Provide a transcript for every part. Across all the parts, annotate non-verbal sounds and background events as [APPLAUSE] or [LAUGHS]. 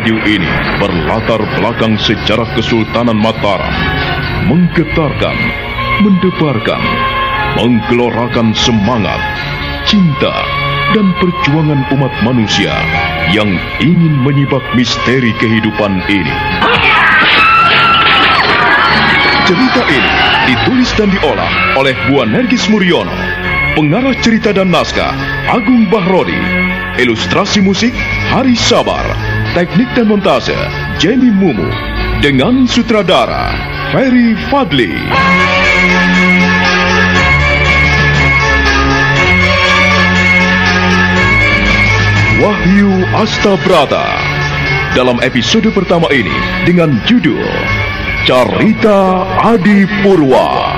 Radio ini berlatar belakang sejarah Kesultanan Mataram, menggetarkan, mendebarkan, menggelorakan semangat, cinta, dan perjuangan umat manusia yang ingin menyibak misteri kehidupan ini. Cerita ini ditulis dan diolah oleh Bu Nergis Muriono, pengarah cerita dan naskah Agung Bahrodi, ilustrasi musik Hari Sabar, teknik dan montase Jamie Mumu, dengan sutradara Ferry Fadli. Wahyu Astabrata dalam episode pertama ini dengan judul Carita Adi Purwa.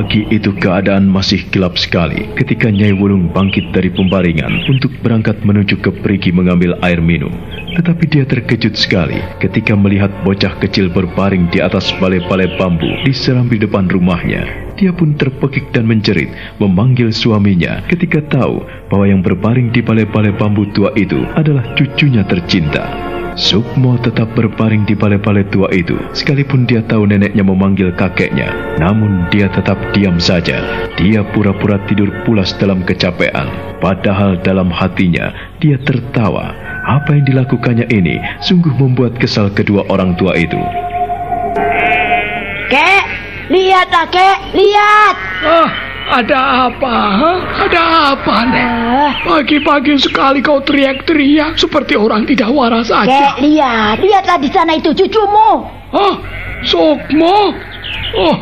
Pagi itu keadaan masih gelap sekali ketika Nyai Wulung bangkit dari pembaringan untuk berangkat menuju ke perigi mengambil air minum. Tetapi dia terkejut sekali ketika melihat bocah kecil berbaring di atas balai-balai bambu di serambi depan rumahnya. Dia pun terpekik dan menjerit memanggil suaminya ketika tahu bahwa yang berbaring di balai-balai bambu tua itu adalah cucunya tercinta. Sukmo tetap berbaring di balai-balai tua itu, sekalipun dia tahu neneknya memanggil kakeknya. Namun dia tetap diam saja. Dia pura-pura tidur pulas dalam kecapean. Padahal dalam hatinya, dia tertawa. Apa yang dilakukannya ini sungguh membuat kesal kedua orang tua itu. Kek, lihat ah, kek, lihat. Ah, ada apa? Hah? Ada apa, Nek? Ah, Pagi-pagi sekali kau teriak-teriak seperti orang tidak waras Kek, aja. lihat, lihatlah di sana itu cucumu. Hah? Sukmo? Oh,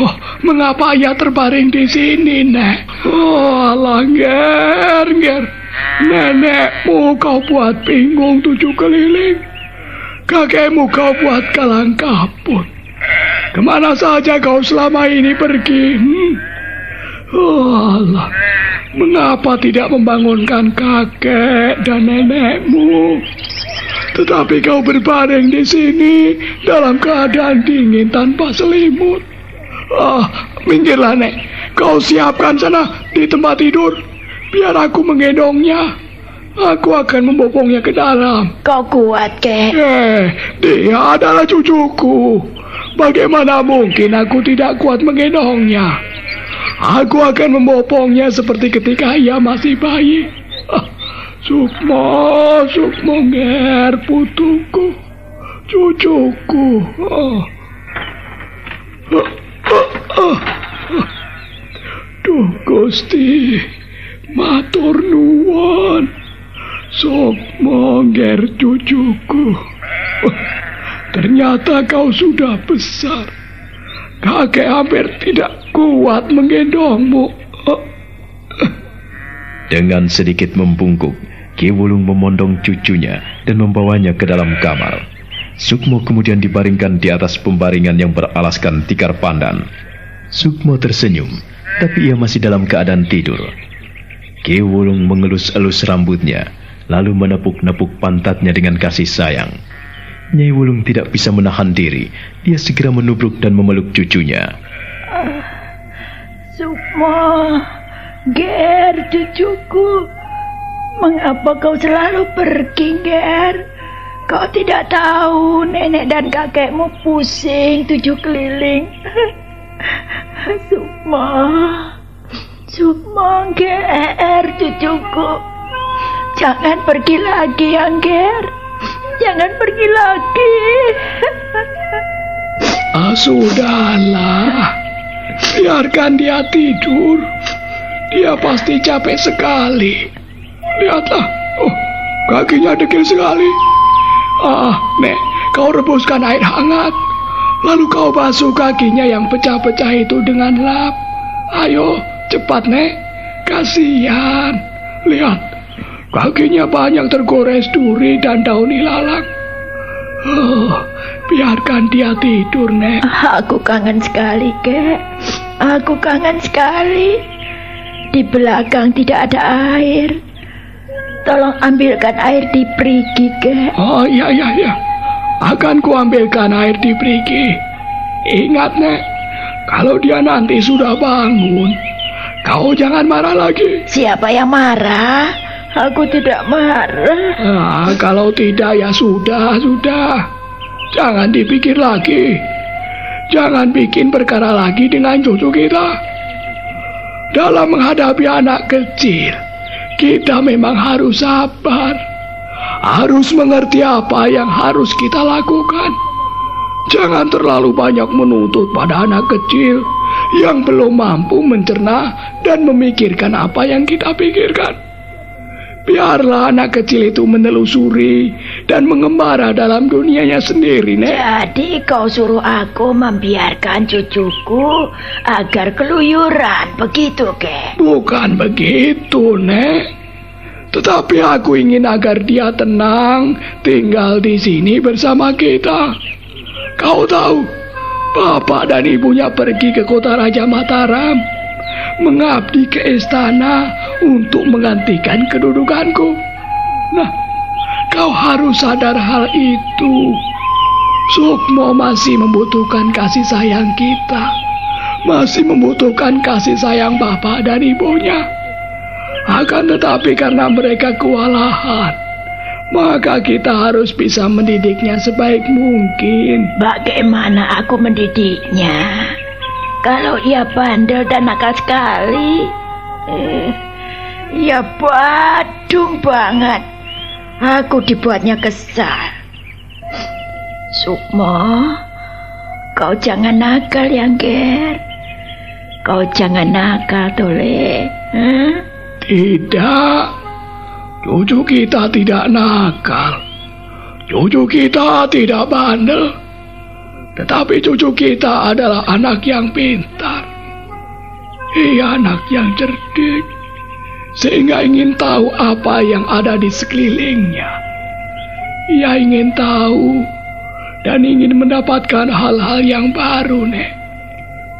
oh, mengapa ia terbaring di sini, Nek? Oh, alah, nger, nger. Nenekmu kau buat bingung tujuh keliling. Kakekmu kau buat kalang kabut. Ke mana saja kau selama ini pergi? Hmm? Oh, Allah, mengapa tidak membangunkan kakek dan nenekmu? Tetapi kau berbaring di sini dalam keadaan dingin tanpa selimut. Ah, minggirlah, Nek. Kau siapkan sana di tempat tidur. Biar aku menggendongnya. Aku akan membopongnya ke dalam. Kau kuat, kek. Eh, dia adalah cucuku. Bagaimana mungkin aku tidak kuat menggendongnya? Aku akan membopongnya seperti ketika ia masih bayi. Ah, Sukmo, Sukmo nger putuku, cucuku. Ah. Ah. Duh Gusti, matur nuwun. Sukmo nger cucuku. Ternyata kau sudah besar. Kakek hampir tidak kuat menggendongmu. Ah, Dengan sedikit membungkuk, Ki Wulung memondong cucunya dan membawanya ke dalam kamar. Sukmo kemudian dibaringkan di atas pembaringan yang beralaskan tikar pandan. Sukmo tersenyum, tapi ia masih dalam keadaan tidur. Ki Wulung mengelus-elus rambutnya, lalu menepuk-nepuk pantatnya dengan kasih sayang. Nyai Wulung tidak bisa menahan diri. Dia segera menubruk dan memeluk cucunya. Sukmo, Ger, cucuku. Mengapa kau selalu pergi, Ger? Kau tidak tahu nenek dan kakekmu pusing tujuh keliling. [LAUGHS] Sukmo, Sukmo, Ger, cucuku. Jangan pergi lagi, ya, Lagi. ah, sudahlah. Biarkan dia tidur. Dia pasti capek sekali. Lihatlah. Oh, kakinya dekil sekali. Ah, Nek, kau rebuskan air hangat. Lalu kau basuh kakinya yang pecah-pecah itu dengan lap. Ayo, cepat, Nek. Kasihan. Lihat, kakinya banyak tergores duri dan daun ilalang. Oh, biarkan dia tidur, Nek. Aku kangen sekali, kek. Aku kangen sekali. Di belakang tidak ada air. Tolong ambilkan air di perigi, kek. Oh, iya, iya, iya. Akan kuambilkan air di perigi. Ingat, Nek. Kalau dia nanti sudah bangun, kau jangan marah lagi. Siapa yang marah? Aku tidak marah. Ah, kalau tidak ya sudah, sudah. Jangan dipikir lagi. Jangan bikin perkara lagi dengan cucu kita. Dalam menghadapi anak kecil, kita memang harus sabar. Harus mengerti apa yang harus kita lakukan. Jangan terlalu banyak menuntut pada anak kecil yang belum mampu mencerna dan memikirkan apa yang kita pikirkan. Biarlah anak kecil itu menelusuri dan mengembara dalam dunianya sendiri, Nek. Jadi kau suruh aku membiarkan cucuku agar keluyuran, begitu, ke? Bukan begitu, Nek. Tetapi aku ingin agar dia tenang tinggal di sini bersama kita. Kau tahu, Bapak dan ibunya pergi ke kota Raja Mataram mengabdi ke istana untuk menggantikan kedudukanku. Nah, kau harus sadar hal itu. Sukmo masih membutuhkan kasih sayang kita. Masih membutuhkan kasih sayang bapak dan ibunya. Akan tetapi karena mereka kewalahan, maka kita harus bisa mendidiknya sebaik mungkin. Bagaimana aku mendidiknya? Kalau ia bandel dan nakal sekali, eh, ia badung banget. Aku dibuatnya kesal. Sukmo, kau jangan nakal yang ger. Kau jangan nakal, Tole. Huh? Tidak, cucu kita tidak nakal. Cucu kita tidak bandel. Tetapi cucu kita adalah anak yang pintar. Ia anak yang cerdik, sehingga ingin tahu apa yang ada di sekelilingnya. Ia ingin tahu dan ingin mendapatkan hal-hal yang baru, Nek.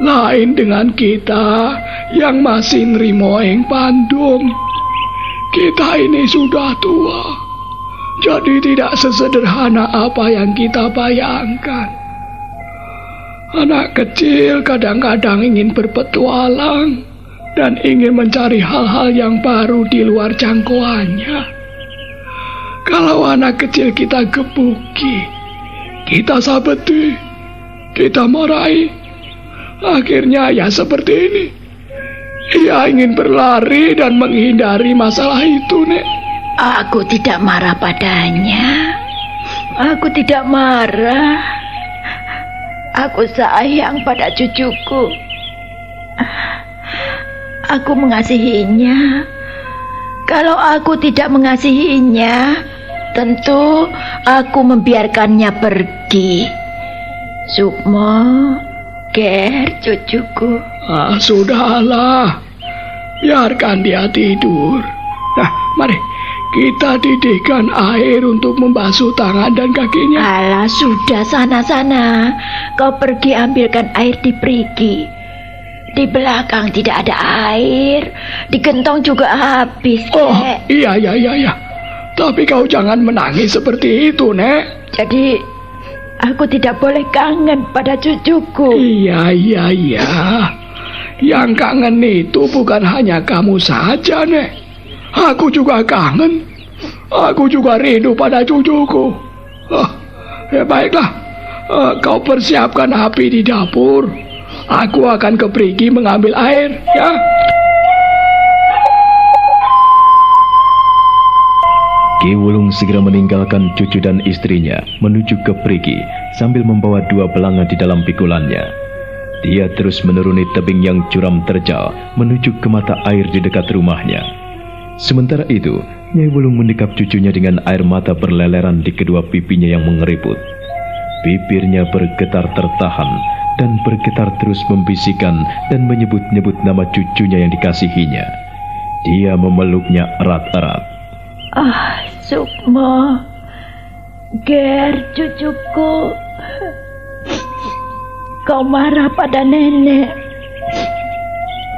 Lain dengan kita yang masih nerimo yang pandum. Kita ini sudah tua, jadi tidak sesederhana apa yang kita bayangkan. Anak kecil kadang-kadang ingin berpetualang dan ingin mencari hal-hal yang baru di luar jangkauannya. Kalau anak kecil kita gebuki, kita sabeti, kita marahi, akhirnya ya seperti ini. Ia ingin berlari dan menghindari masalah itu, Nek. Aku tidak marah padanya. Aku tidak marah. Aku sayang pada cucuku. Aku mengasihinya. Kalau aku tidak mengasihinya, tentu aku membiarkannya pergi. Sukmo, Ger, cucuku. Ah, sudahlah. Biarkan dia tidur. Nah, mari kita didihkan air untuk membasuh tangan dan kakinya. Alah, sudah sana-sana. Kau pergi ambilkan air di perigi. Di belakang tidak ada air. Di gentong juga habis, Oh, Kek. iya, iya, iya, iya. Tapi kau jangan menangis seperti itu, Nek. Jadi, aku tidak boleh kangen pada cucuku. Iya, iya, iya. Yang kangen itu bukan hanya kamu saja, Nek. Aku juga kangen. Aku juga rindu pada cucuku. Ah, ya baiklah. Ah, kau persiapkan api di dapur. Aku akan ke perigi mengambil air, ya. Ki Wulung segera meninggalkan cucu dan istrinya menuju ke perigi sambil membawa dua belangan di dalam pikulannya. Dia terus menuruni tebing yang curam terjal menuju ke mata air di dekat rumahnya. Sementara itu, Nyai Wulung mendekap cucunya dengan air mata berleleran di kedua pipinya yang mengeriput. Bibirnya bergetar tertahan dan bergetar terus membisikkan dan menyebut-nyebut nama cucunya yang dikasihinya. Dia memeluknya erat-erat. Ah, Sukmo. Ger, cucuku. Kau marah pada nenek.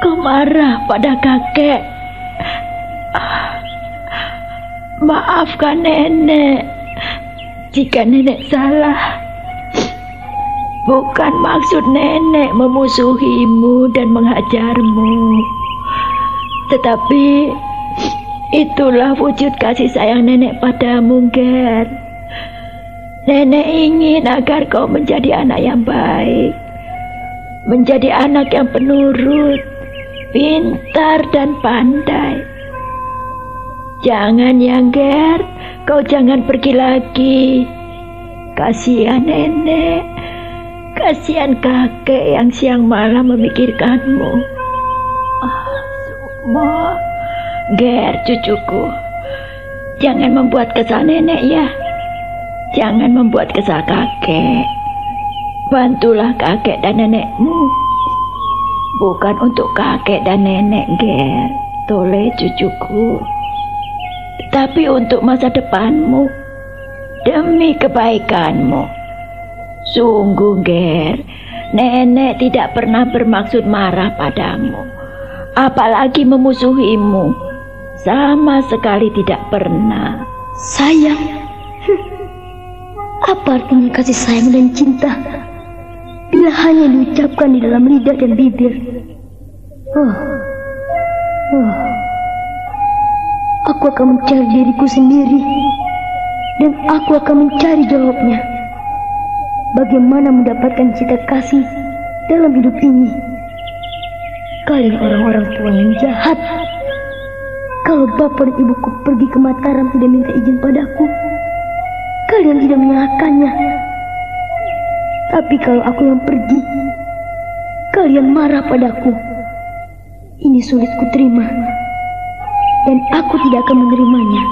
Kau marah pada kakek. Maafkan nenek jika nenek salah. Bukan maksud nenek memusuhimu dan menghajarmu. Tetapi itulah wujud kasih sayang nenek padamu, Ger. Nenek ingin agar kau menjadi anak yang baik, menjadi anak yang penurut, pintar dan pandai. Jangan yang ger, kau jangan pergi lagi. Kasihan nenek, kasihan kakek yang siang malam memikirkanmu. Ah, Sukmo, ger cucuku, jangan membuat kesal nenek ya. Jangan membuat kesal kakek. Bantulah kakek dan nenekmu. Bukan untuk kakek dan nenek, Ger. Tole cucuku. Tapi untuk masa depanmu. Demi kebaikanmu. Sungguh, Ger. Nenek tidak pernah bermaksud marah padamu. Apalagi memusuhimu. Sama sekali tidak pernah. Sayang. Apa artinya kasih sayang dan cinta bila hanya diucapkan di dalam lidah dan bibir? Oh, oh. Aku akan mencari diriku sendiri dan aku akan mencari jawabnya. Bagaimana mendapatkan cinta kasih dalam hidup ini? Kalian orang-orang tua yang jahat. Kalau bapak dan ibuku pergi ke Mataram tidak minta izin padaku, kalian tidak menyalahkannya. Tapi kalau aku yang pergi, kalian marah padaku. Ini sulit kuterima. Dan aku tidak akan menerimanya.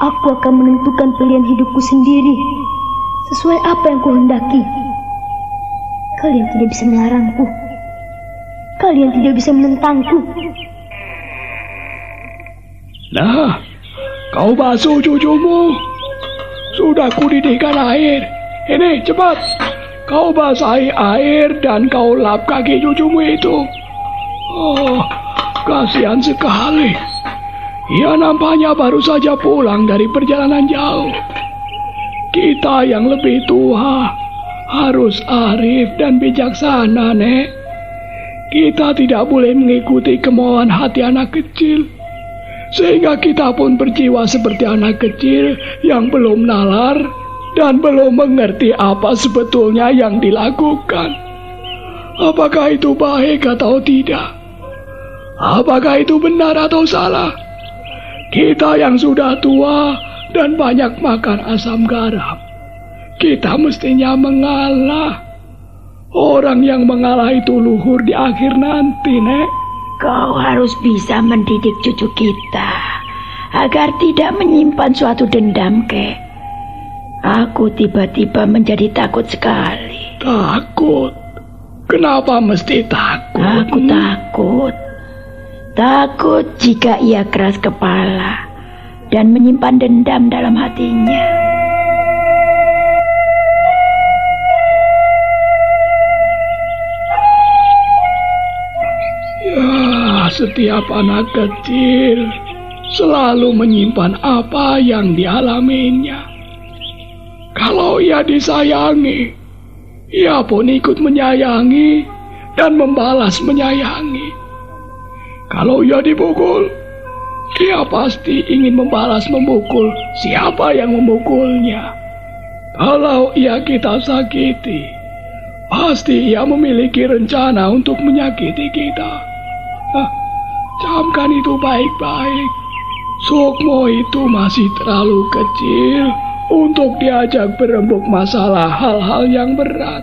Aku akan menentukan pilihan hidupku sendiri sesuai apa yang kuhendaki. Kalian tidak bisa melarangku. Kalian tidak bisa menentangku. Nah, kau basuh cucumu. Sudah kudidihkan air. Ini cepat. Kau basahi air dan kau lap kaki cucumu itu. Oh, kasihan sekali. Ia nampaknya baru saja pulang dari perjalanan jauh. Kita yang lebih tua harus arif dan bijaksana, Nek. Kita tidak boleh mengikuti kemauan hati anak kecil sehingga kita pun berjiwa seperti anak kecil yang belum nalar dan belum mengerti apa sebetulnya yang dilakukan. Apakah itu baik atau tidak? Apakah itu benar atau salah? Kita yang sudah tua dan banyak makan asam garam, kita mestinya mengalah. Orang yang mengalah itu luhur di akhir nanti, Nek. Kau harus bisa mendidik cucu kita agar tidak menyimpan suatu dendam, ke. Aku tiba-tiba menjadi takut sekali. Takut? Kenapa mesti takut? Aku takut. Takut jika ia keras kepala dan menyimpan dendam dalam hatinya. setiap anak kecil selalu menyimpan apa yang dialaminya. Kalau ia disayangi, ia pun ikut menyayangi dan membalas menyayangi. Kalau ia dipukul, ia pasti ingin membalas memukul siapa yang memukulnya. Kalau ia kita sakiti, pasti ia memiliki rencana untuk menyakiti kita. Hah, Camkan itu baik-baik. Sukmo itu masih terlalu kecil untuk diajak berembuk masalah hal-hal yang berat.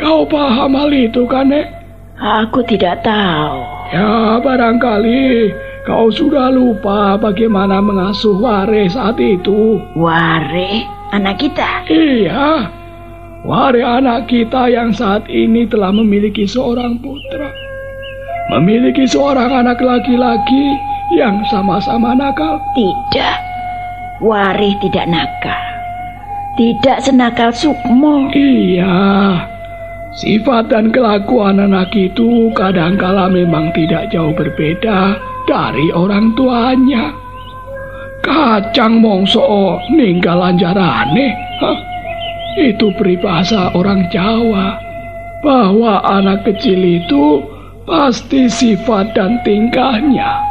Kau paham hal itu kan, Nek? Aku tidak tahu. Ya, barangkali kau sudah lupa bagaimana mengasuh Ware saat itu. Ware? Anak kita? Iya. Ware anak kita yang saat ini telah memiliki seorang putra memiliki seorang anak laki-laki yang sama-sama nakal? Tidak, Warih tidak nakal. Tidak senakal Sukmo. Iya, sifat dan kelakuan anak itu kadangkala memang tidak jauh berbeda dari orang tuanya. Kacang mongso ninggal anjarane. Itu peribahasa orang Jawa bahwa anak kecil itu pasti sifat dan tingkahnya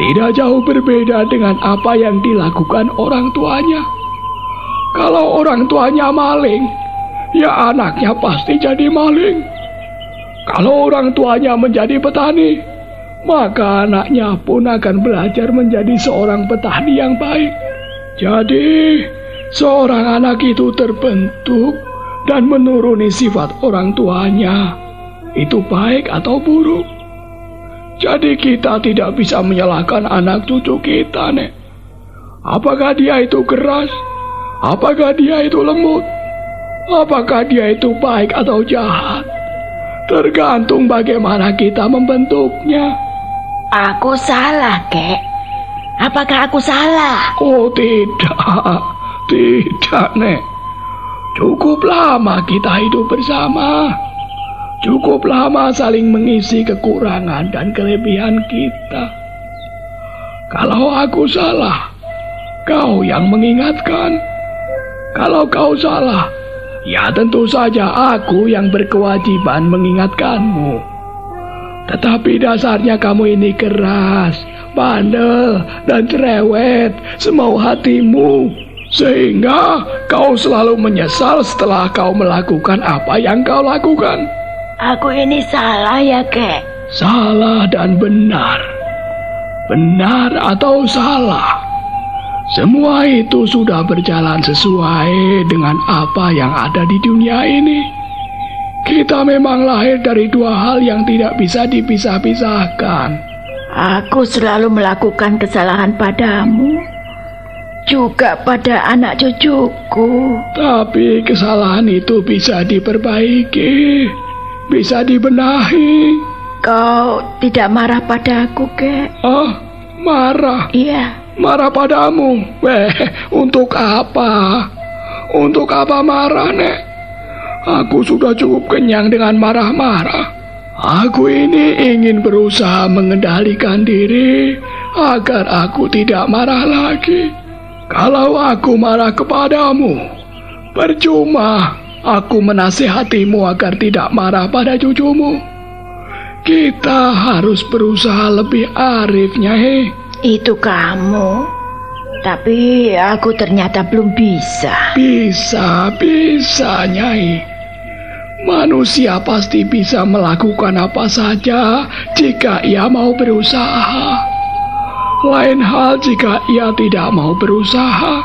tidak jauh berbeda dengan apa yang dilakukan orang tuanya. Kalau orang tuanya maling, ya anaknya pasti jadi maling. Kalau orang tuanya menjadi petani, maka anaknya pun akan belajar menjadi seorang petani yang baik. Jadi, seorang anak itu terbentuk dan menuruni sifat orang tuanya. Itu baik atau buruk. Jadi kita tidak bisa menyalahkan anak cucu kita, Nek. Apakah dia itu keras Apakah dia itu lembut? Apakah dia itu baik atau jahat? Tergantung bagaimana kita membentuknya. Aku salah, kek. Apakah aku salah? Oh tidak, tidak Nek. Cukup lama kita hidup bersama. Cukup lama saling mengisi kekurangan dan kelebihan kita. Kalau aku salah, kau yang mengingatkan. Kalau kau salah, ya tentu saja aku yang berkewajiban mengingatkanmu. Tetapi dasarnya kamu ini keras, bandel, dan cerewet semau hatimu. Sehingga kau selalu menyesal setelah kau melakukan apa yang kau lakukan. Aku ini salah ya, kek? Salah dan benar. Benar atau salah semua itu sudah berjalan sesuai dengan apa yang ada di dunia ini. Kita memang lahir dari dua hal yang tidak bisa dipisah-pisahkan. Aku selalu melakukan kesalahan padamu, juga pada anak cucuku. Tapi kesalahan itu bisa diperbaiki, bisa dibenahi. Kau tidak marah padaku, Kek? Oh, marah? Iya marah padamu. Weh, untuk apa? Untuk apa marah, Nek? Aku sudah cukup kenyang dengan marah-marah. Aku ini ingin berusaha mengendalikan diri agar aku tidak marah lagi. Kalau aku marah kepadamu, percuma aku menasihatimu agar tidak marah pada cucumu. Kita harus berusaha lebih arif, Nyai. Itu kamu. Tapi aku ternyata belum bisa. Bisa, bisa, Nyai. Manusia pasti bisa melakukan apa saja jika ia mau berusaha. Lain hal jika ia tidak mau berusaha.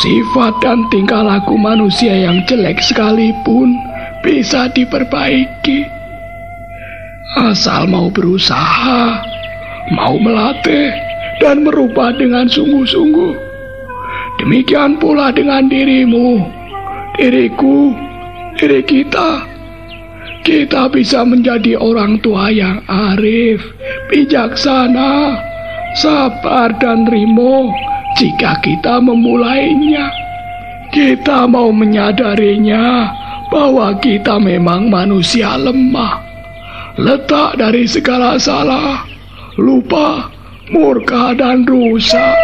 Sifat dan tingkah laku manusia yang jelek sekalipun bisa diperbaiki. Asal mau berusaha mau melatih dan merubah dengan sungguh-sungguh. Demikian pula dengan dirimu, diriku, diri kita. Kita bisa menjadi orang tua yang arif, bijaksana, sabar dan rimo jika kita memulainya. Kita mau menyadarinya bahwa kita memang manusia lemah, letak dari segala salah lupa, murka, dan rusak.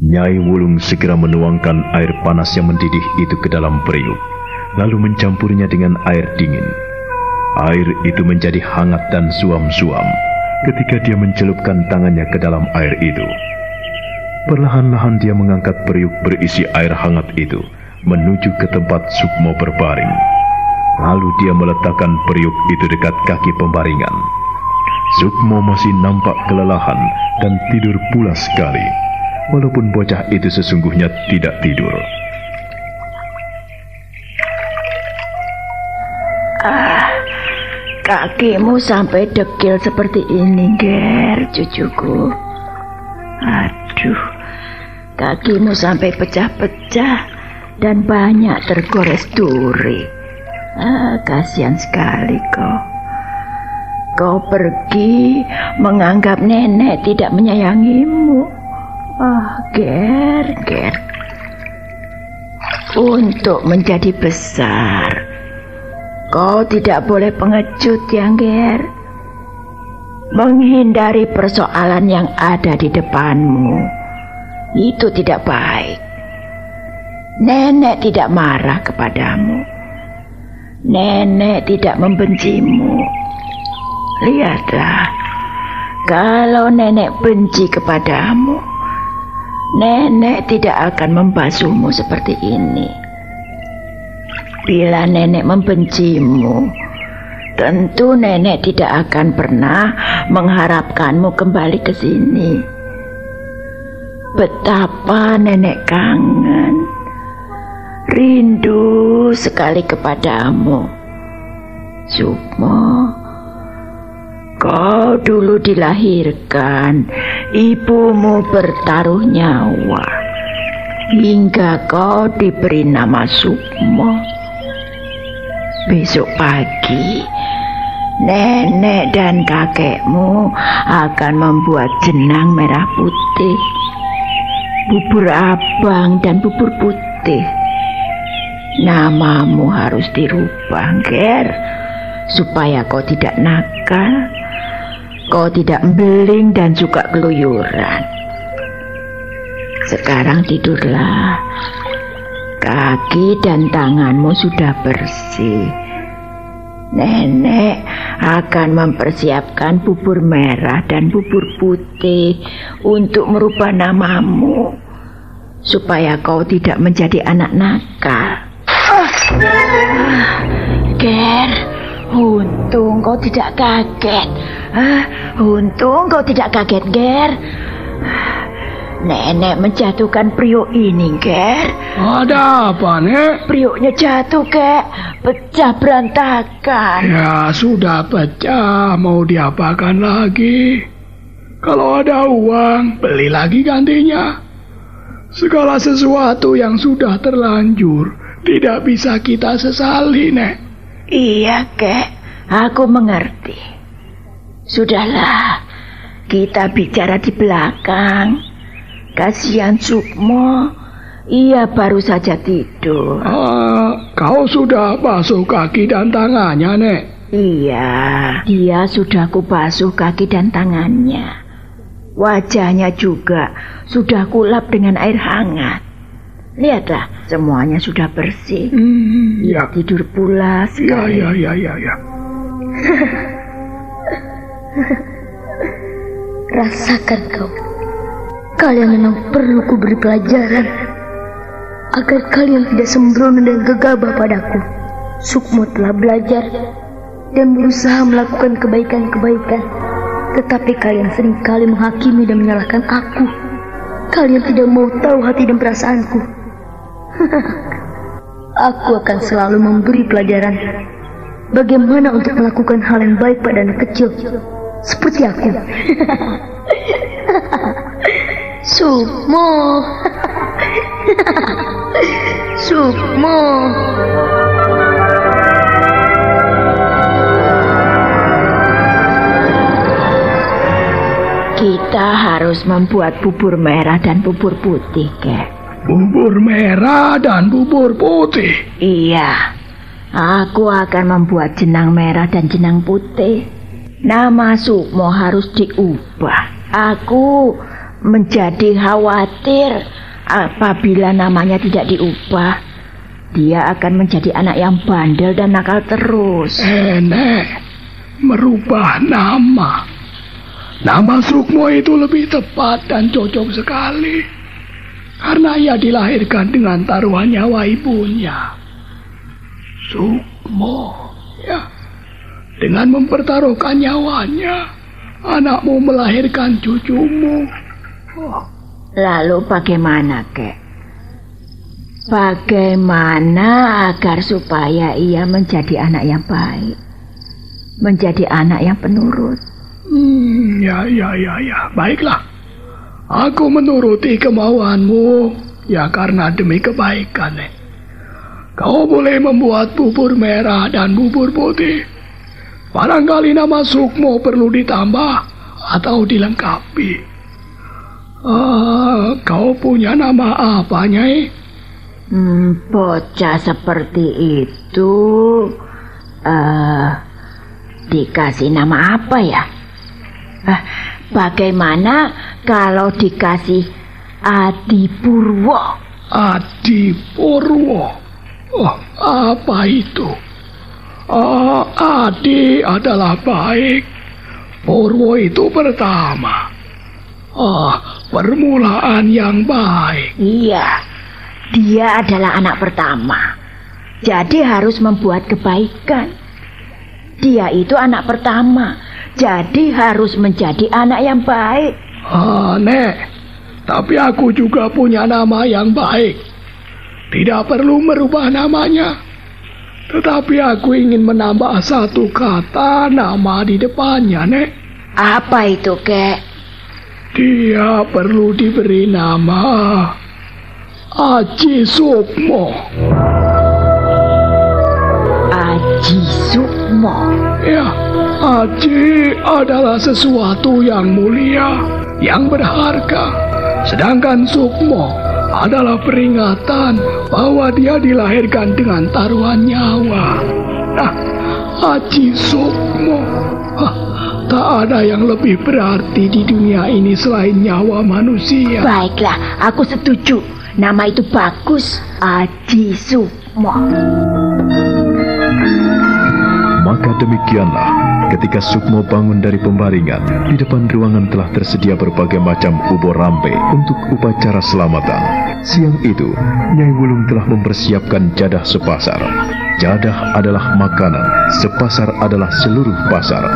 Nyai Wulung segera menuangkan air panas yang mendidih itu ke dalam periuk, lalu mencampurnya dengan air dingin. Air itu menjadi hangat dan suam-suam ketika dia mencelupkan tangannya ke dalam air itu. Perlahan-lahan dia mengangkat periuk berisi air hangat itu menuju ke tempat Sukmo berbaring. Lalu dia meletakkan periuk itu dekat kaki pembaringan. Sukmo masih nampak kelelahan dan tidur pula sekali, walaupun bocah itu sesungguhnya tidak tidur. Kakimu sampai dekil seperti ini, Ger, cucuku. Aduh, Kakimu sampai pecah-pecah dan banyak tergores duri. Ah, kasihan sekali kau. Kau pergi menganggap nenek tidak menyayangimu. Ah, Ger, Ger. Untuk menjadi besar, kau tidak boleh pengecut ya, Ger. Menghindari persoalan yang ada di depanmu. Itu tidak baik. Nenek tidak marah kepadamu. Nenek tidak membencimu. Lihatlah, kalau nenek benci kepadamu, nenek tidak akan membasuhmu seperti ini. Bila nenek membencimu, tentu nenek tidak akan pernah mengharapkanmu kembali ke sini. Betapa nenek kangen, rindu sekali kepadamu. Sukmo, Kau dulu dilahirkan, ibumu bertaruh nyawa, hingga kau diberi nama Sukmo. Besok pagi, nenek dan kakekmu akan membuat jenang merah putih, bubur abang dan bubur putih. Namamu harus dirubah, Ger, supaya kau tidak nakal Kau tidak beling dan juga keluyuran. Sekarang tidurlah. Kaki dan tanganmu sudah bersih. Nenek akan mempersiapkan bubur merah dan bubur putih untuk merubah namamu supaya kau tidak menjadi anak nakal. Ah, Ger, untung kau tidak kaget. Ah, untung kau tidak kaget, Ger. Nenek menjatuhkan priuk ini, Ger. Ada apa, Nek? Priuknya jatuh, Kek. Pecah berantakan. Ya, sudah pecah. Mau diapakan lagi? Kalau ada uang, beli lagi gantinya. Segala sesuatu yang sudah terlanjur tidak bisa kita sesali, Nek. Iya, Kek. Aku mengerti. Sudahlah, kita bicara di belakang. Kasihan Sukmo, ia baru saja tidur. Ah, kau sudah basuh kaki dan tangannya, Nek? Iya, dia sudah kubasuh kaki dan tangannya. Wajahnya juga sudah kulap dengan air hangat. Lihatlah, semuanya sudah bersih. Hmm, ya. tidur pula sekali. Ya, ya, ya, ya, ya. [LAUGHS] Rasakan kau. Kalian memang perlu kuberi pelajaran agar kalian tidak sembrono dan gegabah padaku. Sukmo telah belajar dan berusaha melakukan kebaikan-kebaikan. Tetapi kalian sering kali menghakimi dan menyalahkan aku. Kalian tidak mau tahu hati dan perasaanku. [LAUGHS] aku akan selalu memberi pelajaran bagaimana untuk melakukan hal yang baik pada anak kecil seperti aku. [LAUGHS] Sukmo. [LAUGHS] Sukmo. Kita harus membuat bubur merah dan bubur putih, Kek. Bubur merah dan bubur putih? Iya. Aku akan membuat jenang merah dan jenang putih. Nama Sukmo harus diubah. Aku menjadi khawatir apabila namanya tidak diubah. Dia akan menjadi anak yang bandel dan nakal terus. Enek, merubah nama. Nama Sukmo itu lebih tepat dan cocok sekali. Karena ia dilahirkan dengan taruhan nyawa ibunya. Sukmo, ya. Dengan mempertaruhkan nyawanya, anakmu melahirkan cucumu. Lalu bagaimana, kek? Bagaimana agar supaya ia menjadi anak yang baik? Menjadi anak yang penurut? Hmm, ya, ya, ya, ya. Baiklah. Aku menuruti kemauanmu ya karena demi kebaikan. Nek. Kau boleh membuat bubur merah dan bubur putih. Barangkali nama Sukmo perlu ditambah atau dilengkapi. Ah, kau punya nama apa, Nyai? Hmm, bocah seperti itu uh, dikasih nama apa ya? Uh, bagaimana kalau dikasih Adi Purwo? Adi Purwo? Oh, apa itu? Oh, Adi adalah baik. Purwo itu pertama. Oh, permulaan yang baik. Iya, dia adalah anak pertama. Jadi harus membuat kebaikan. Dia itu anak pertama. Jadi harus menjadi anak yang baik. Ah, Nek. Tapi aku juga punya nama yang baik. Tidak perlu merubah namanya. Tetapi aku ingin menambah satu kata nama di depannya, Nek. Apa itu, Kek? Dia perlu diberi nama Aji Sukmo. Aji Sukmo? Ya, Aji adalah sesuatu yang mulia, yang berharga. Sedangkan Sukmo adalah peringatan bahwa dia dilahirkan dengan taruhan nyawa. Nah, Aji Sukmo. Hah, Tak ada yang lebih berarti di dunia ini selain nyawa manusia. Baiklah, aku setuju. Nama itu bagus, Aji Sukmo. Maka demikianlah, ketika Sukmo bangun dari pembaringan, di depan ruangan telah tersedia berbagai macam ubur rampe untuk upacara selamatan. Siang itu, Nyai Wulung telah mempersiapkan jadah sepasar. Jadah adalah makanan, sepasar adalah seluruh pasar.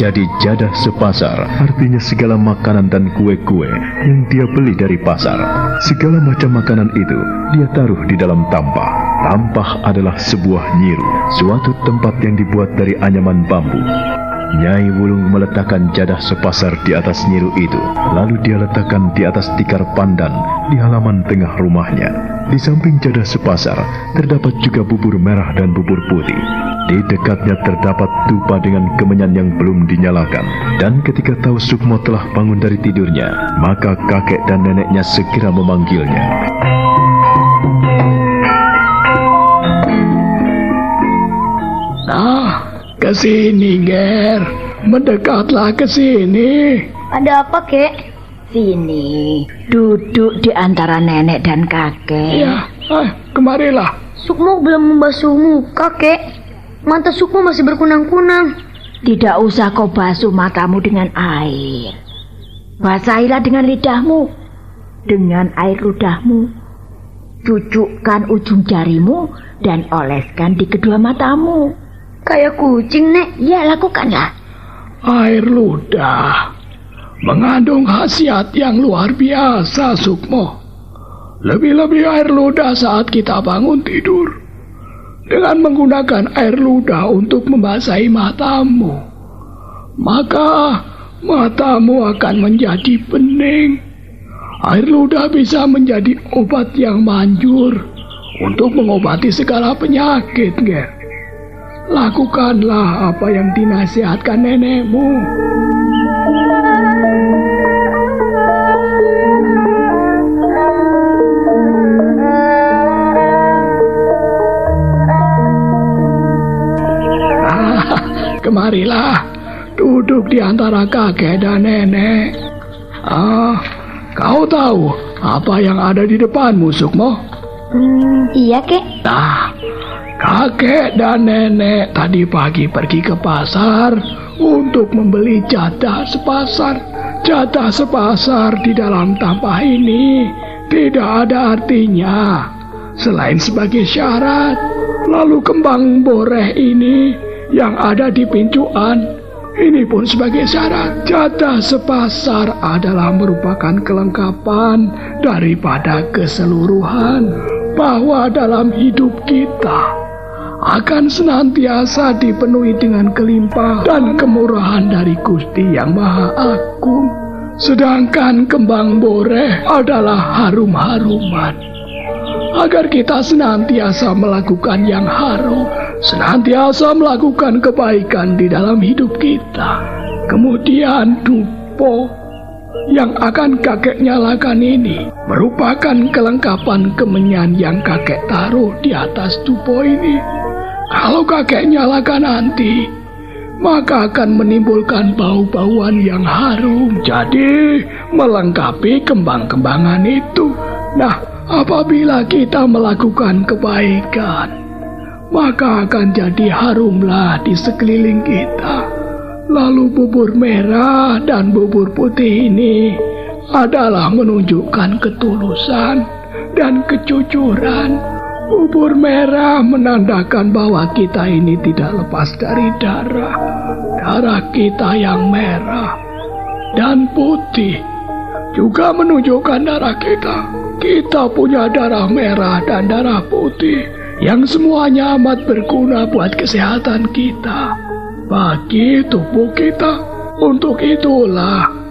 Jadi jadah sepasar artinya segala makanan dan kue-kue yang dia beli dari pasar. Segala macam makanan itu dia taruh di dalam tampah. Tampah adalah sebuah nyiru, suatu tempat yang dibuat dari anyaman bambu. Nyai Wulung meletakkan jadah sepasar di atas nyiru itu, lalu dia letakkan di atas tikar pandan di halaman tengah rumahnya. Di samping jadah sepasar, terdapat juga bubur merah dan bubur putih. Di dekatnya terdapat dupa dengan kemenyan yang belum dinyalakan. Dan ketika tahu Sukmo telah bangun dari tidurnya, maka kakek dan neneknya segera memanggilnya. Sini, Ger. Mendekatlah ke sini. Ada apa, Kek? Sini, duduk di antara nenek dan kakek. Iya, ah, kemarilah. Sukmo belum membasuh muka, kek. Mata Sukmo masih berkunang-kunang. Tidak usah kau basuh matamu dengan air. Basahilah dengan lidahmu. Dengan air ludahmu. Cucukkan ujung jarimu dan oleskan di kedua matamu. Kayak kucing, Nek. Ya, lakukanlah. Air ludah mengandung khasiat yang luar biasa, Sukmo. Lebih-lebih air ludah saat kita bangun tidur. Dengan menggunakan air ludah untuk membasahi matamu, maka matamu akan menjadi bening. Air ludah bisa menjadi obat yang manjur untuk mengobati segala penyakit, Ger. Lakukanlah apa yang dinasihatkan nenekmu. Kemarilah, duduk di antara kakek dan nenek. Ah, kau tahu apa yang ada di depanmu, Sukmo? Hmm, iya, kek. Nah, kakek dan nenek tadi pagi pergi ke pasar untuk membeli jatah sepasar. Jatah sepasar di dalam tampah ini tidak ada artinya selain sebagai syarat. Lalu kembang boreh ini yang ada di pincuan. Ini pun sebagai syarat jatah sepasar adalah merupakan kelengkapan daripada keseluruhan bahwa dalam hidup kita akan senantiasa dipenuhi dengan kelimpahan dan kemurahan dari Gusti yang Maha Agung. Sedangkan kembang boreh adalah harum-haruman. Agar kita senantiasa melakukan yang harum, senantiasa melakukan kebaikan di dalam hidup kita. Kemudian dupo yang akan kakek nyalakan ini merupakan kelengkapan kemenyan yang kakek taruh di atas dupo ini. Kalau kakek nyalakan nanti, maka akan menimbulkan bau-bauan yang harum. Jadi, melengkapi kembang-kembangan itu. Nah, apabila kita melakukan kebaikan, maka akan jadi harumlah di sekeliling kita. Lalu bubur merah dan bubur putih ini adalah menunjukkan ketulusan dan kejujuran Bubur merah menandakan bahwa kita ini tidak lepas dari darah. Darah kita yang merah dan putih juga menunjukkan darah kita. Kita punya darah merah dan darah putih yang semuanya amat berguna buat kesehatan kita. Bagi tubuh kita. Untuk itulah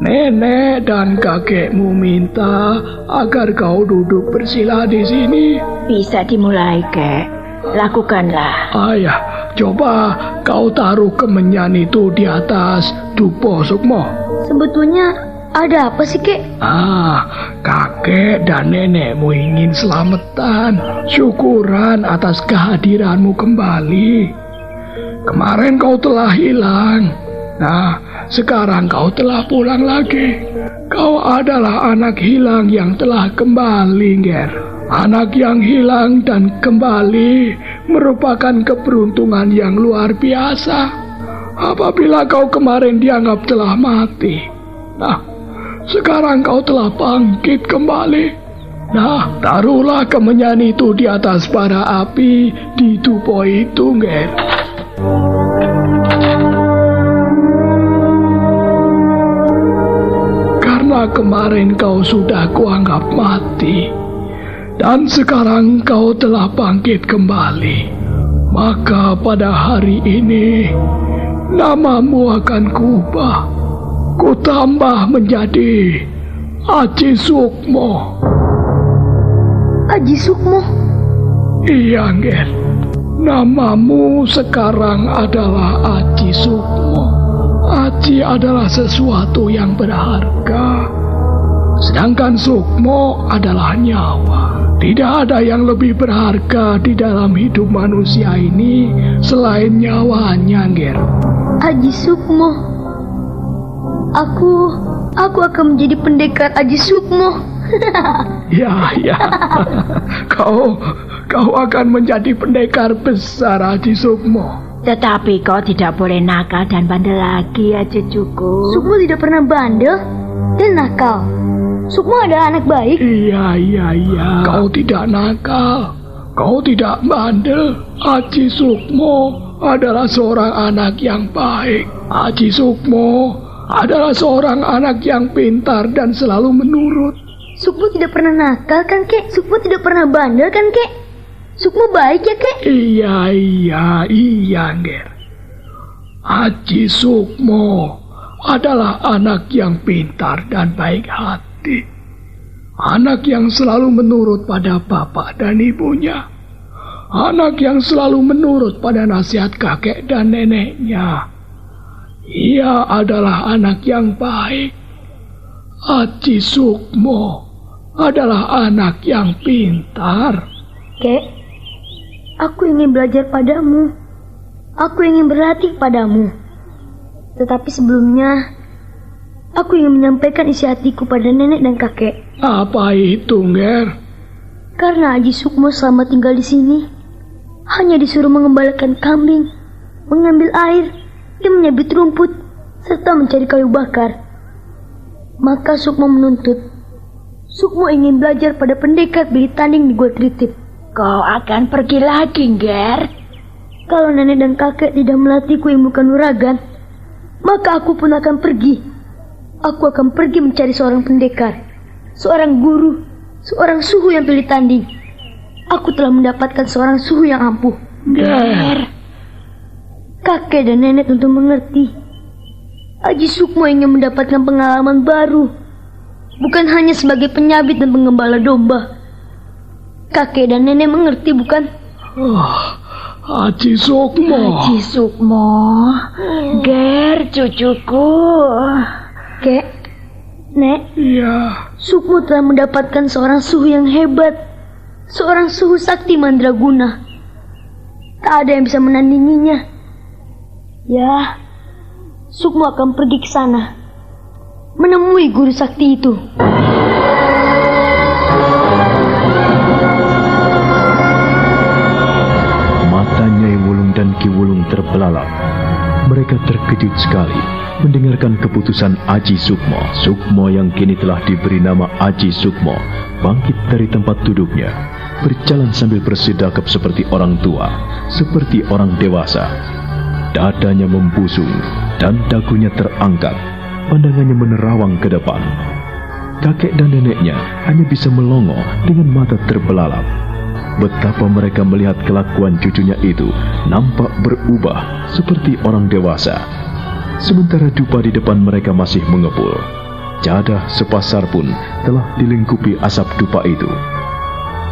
Nenek dan kakekmu minta agar kau duduk bersila di sini. Bisa dimulai, kek. Lakukanlah. Ayah, coba kau taruh kemenyan itu di atas dupo Sukmo. Sebetulnya ada apa sih, kek? Ah, kakek dan nenekmu ingin selamatan. Syukuran atas kehadiranmu kembali. Kemarin kau telah hilang. Nah, sekarang kau telah pulang lagi. Kau adalah anak hilang yang telah kembali, Ger. Anak yang hilang dan kembali merupakan keberuntungan yang luar biasa. Apabila kau kemarin dianggap telah mati. Nah, sekarang kau telah bangkit kembali. Nah, taruhlah kemenyan itu di atas bara api di tupo itu, Ger. Kemarin kau sudah kuanggap mati, dan sekarang kau telah bangkit kembali, maka pada hari ini namamu akan kubah. Ku tambah menjadi Aji Sukmo. Aji Sukmo? Iya, Nger. Namamu sekarang adalah Aji Sukmo. Aji adalah sesuatu yang berharga. Sedangkan sukmo adalah nyawa. Tidak ada yang lebih berharga di dalam hidup manusia ini selain nyawanya, Ger. Aji Sukmo. Aku, aku akan menjadi pendekar Aji Sukmo. [LAUGHS] ya, ya. kau, kau akan menjadi pendekar besar Aji Sukmo. Tetapi kau tidak boleh nakal dan bandel lagi ya cucuku. Sukmo tidak pernah bandel dan nakal. Sukmo adalah anak baik. Iya, iya, iya. Kau tidak nakal. Kau tidak bandel. Aji Sukmo adalah seorang anak yang baik. Aji Sukmo adalah seorang anak yang pintar dan selalu menurut. Sukmo tidak pernah nakal kan, Kek? Sukmo tidak pernah bandel kan, Kek? Sukmo baik ya, Kek? Iya, iya, iya, Nger. Haji Sukmo adalah anak yang pintar dan baik hati. Anak yang selalu menurut pada bapak dan ibunya. Anak yang selalu menurut pada nasihat kakek dan neneknya. Ia adalah anak yang baik. Haji Sukmo adalah anak yang pintar. Kek, Aku ingin belajar padamu. Aku ingin berlatih padamu. Tetapi sebelumnya, aku ingin menyampaikan isi hatiku pada nenek dan kakek. Apa itu, Nger? Karena Aji Sukmo selama tinggal di sini, hanya disuruh mengembalikan kambing, mengambil air, dan menyabit rumput, serta mencari kayu bakar. Maka Sukmo menuntut. Sukmo ingin belajar pada pendekar beli tanding di Gua Tritip. Kau akan pergi lagi, Ger. Kalau nenek dan kakek tidak melatihku ilmu kanuragan, maka aku pun akan pergi. Aku akan pergi mencari seorang pendekar, seorang guru, seorang suhu yang pilih tanding. Aku telah mendapatkan seorang suhu yang ampuh. Ger. Kakek dan nenek tentu mengerti. Aji Sukmo ingin mendapatkan pengalaman baru. Bukan hanya sebagai penyabit dan pengembala domba. Kakek dan nenek mengerti bukan? Oh, Haji Sukmo. Haji Sukmo. Ger, cucuku. Kek, Nek, Iya, Sukmo telah mendapatkan seorang suhu yang hebat. Seorang suhu sakti mandraguna. Tak ada yang bisa menandinginya. Ya, Sukmo akan pergi ke sana. Menemui guru sakti itu. Terbelalak. Mereka terkejut sekali mendengarkan keputusan Aji Sukmo. Sukmo yang kini telah diberi nama Aji Sukmo bangkit dari tempat duduknya, berjalan sambil bersedekap seperti orang tua, seperti orang dewasa. Dadanya membusung dan dagunya terangkat, pandangannya menerawang ke depan. Kakek dan neneknya hanya bisa melongo dengan mata terbelalak. Betapa mereka melihat kelakuan cucunya itu nampak berubah seperti orang dewasa. Sementara dupa di depan mereka masih mengepul. Jadah sepasar pun telah dilingkupi asap dupa itu.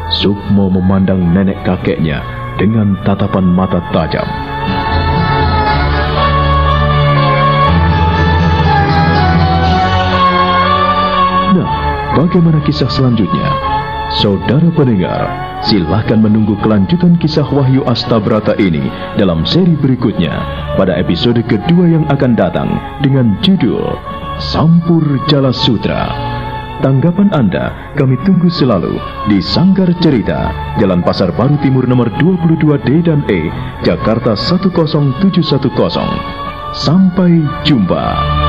Sukmo memandang nenek kakeknya dengan tatapan mata tajam. Nah, bagaimana kisah selanjutnya? Saudara pendengar, silahkan menunggu kelanjutan kisah Wahyu Astabrata ini dalam seri berikutnya pada episode kedua yang akan datang dengan judul Sampur Jala Sutra. Tanggapan Anda kami tunggu selalu di Sanggar Cerita, Jalan Pasar Baru Timur nomor 22D dan E, Jakarta 10710. Sampai jumpa.